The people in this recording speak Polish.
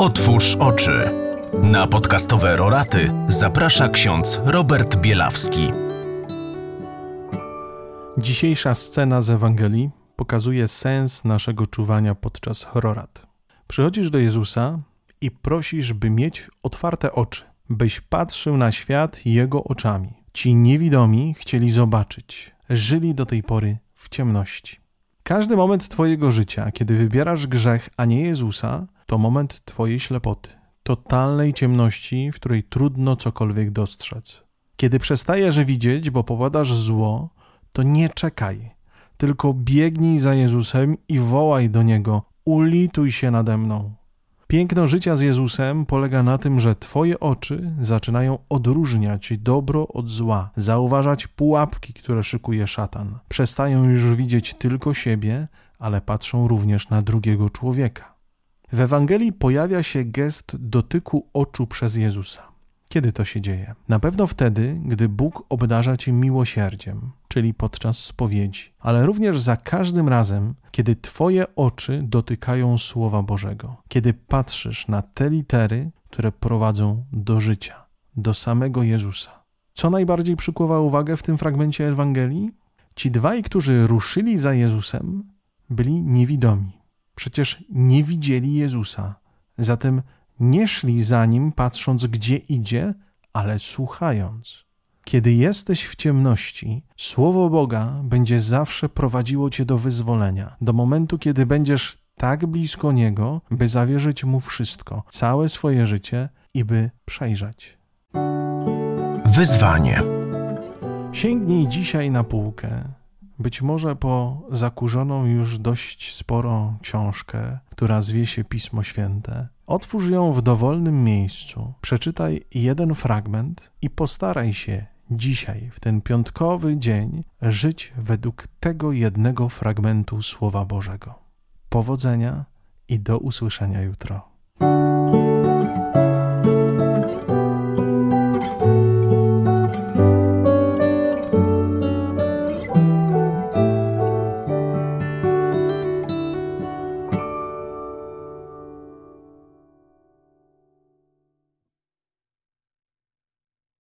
Otwórz oczy. Na podcastowe roraty zaprasza ksiądz Robert Bielawski. Dzisiejsza scena z Ewangelii pokazuje sens naszego czuwania podczas rorat. Przychodzisz do Jezusa i prosisz, by mieć otwarte oczy, byś patrzył na świat Jego oczami. Ci niewidomi chcieli zobaczyć, żyli do tej pory w ciemności. Każdy moment Twojego życia, kiedy wybierasz grzech, a nie Jezusa, to moment Twojej ślepoty, totalnej ciemności, w której trudno cokolwiek dostrzec. Kiedy przestajesz widzieć, bo popadasz zło, to nie czekaj, tylko biegnij za Jezusem i wołaj do Niego: Ulituj się nade mną. Piękno życia z Jezusem polega na tym, że Twoje oczy zaczynają odróżniać dobro od zła, zauważać pułapki, które szykuje szatan. Przestają już widzieć tylko siebie, ale patrzą również na drugiego człowieka. W Ewangelii pojawia się gest dotyku oczu przez Jezusa. Kiedy to się dzieje? Na pewno wtedy, gdy Bóg obdarza cię miłosierdziem, czyli podczas spowiedzi, ale również za każdym razem, kiedy Twoje oczy dotykają Słowa Bożego, kiedy patrzysz na te litery, które prowadzą do życia, do samego Jezusa. Co najbardziej przykuwa uwagę w tym fragmencie Ewangelii? Ci dwaj, którzy ruszyli za Jezusem, byli niewidomi. Przecież nie widzieli Jezusa. Zatem nie szli za nim patrząc, gdzie idzie, ale słuchając. Kiedy jesteś w ciemności, Słowo Boga będzie zawsze prowadziło cię do wyzwolenia, do momentu, kiedy będziesz tak blisko Niego, by zawierzyć Mu wszystko, całe swoje życie i by przejrzeć. Wyzwanie. Sięgnij dzisiaj na półkę, być może po zakurzoną już dość sporo książkę, która zwie się Pismo Święte. Otwórz ją w dowolnym miejscu, przeczytaj jeden fragment i postaraj się dzisiaj, w ten piątkowy dzień, żyć według tego jednego fragmentu Słowa Bożego. Powodzenia i do usłyszenia jutro.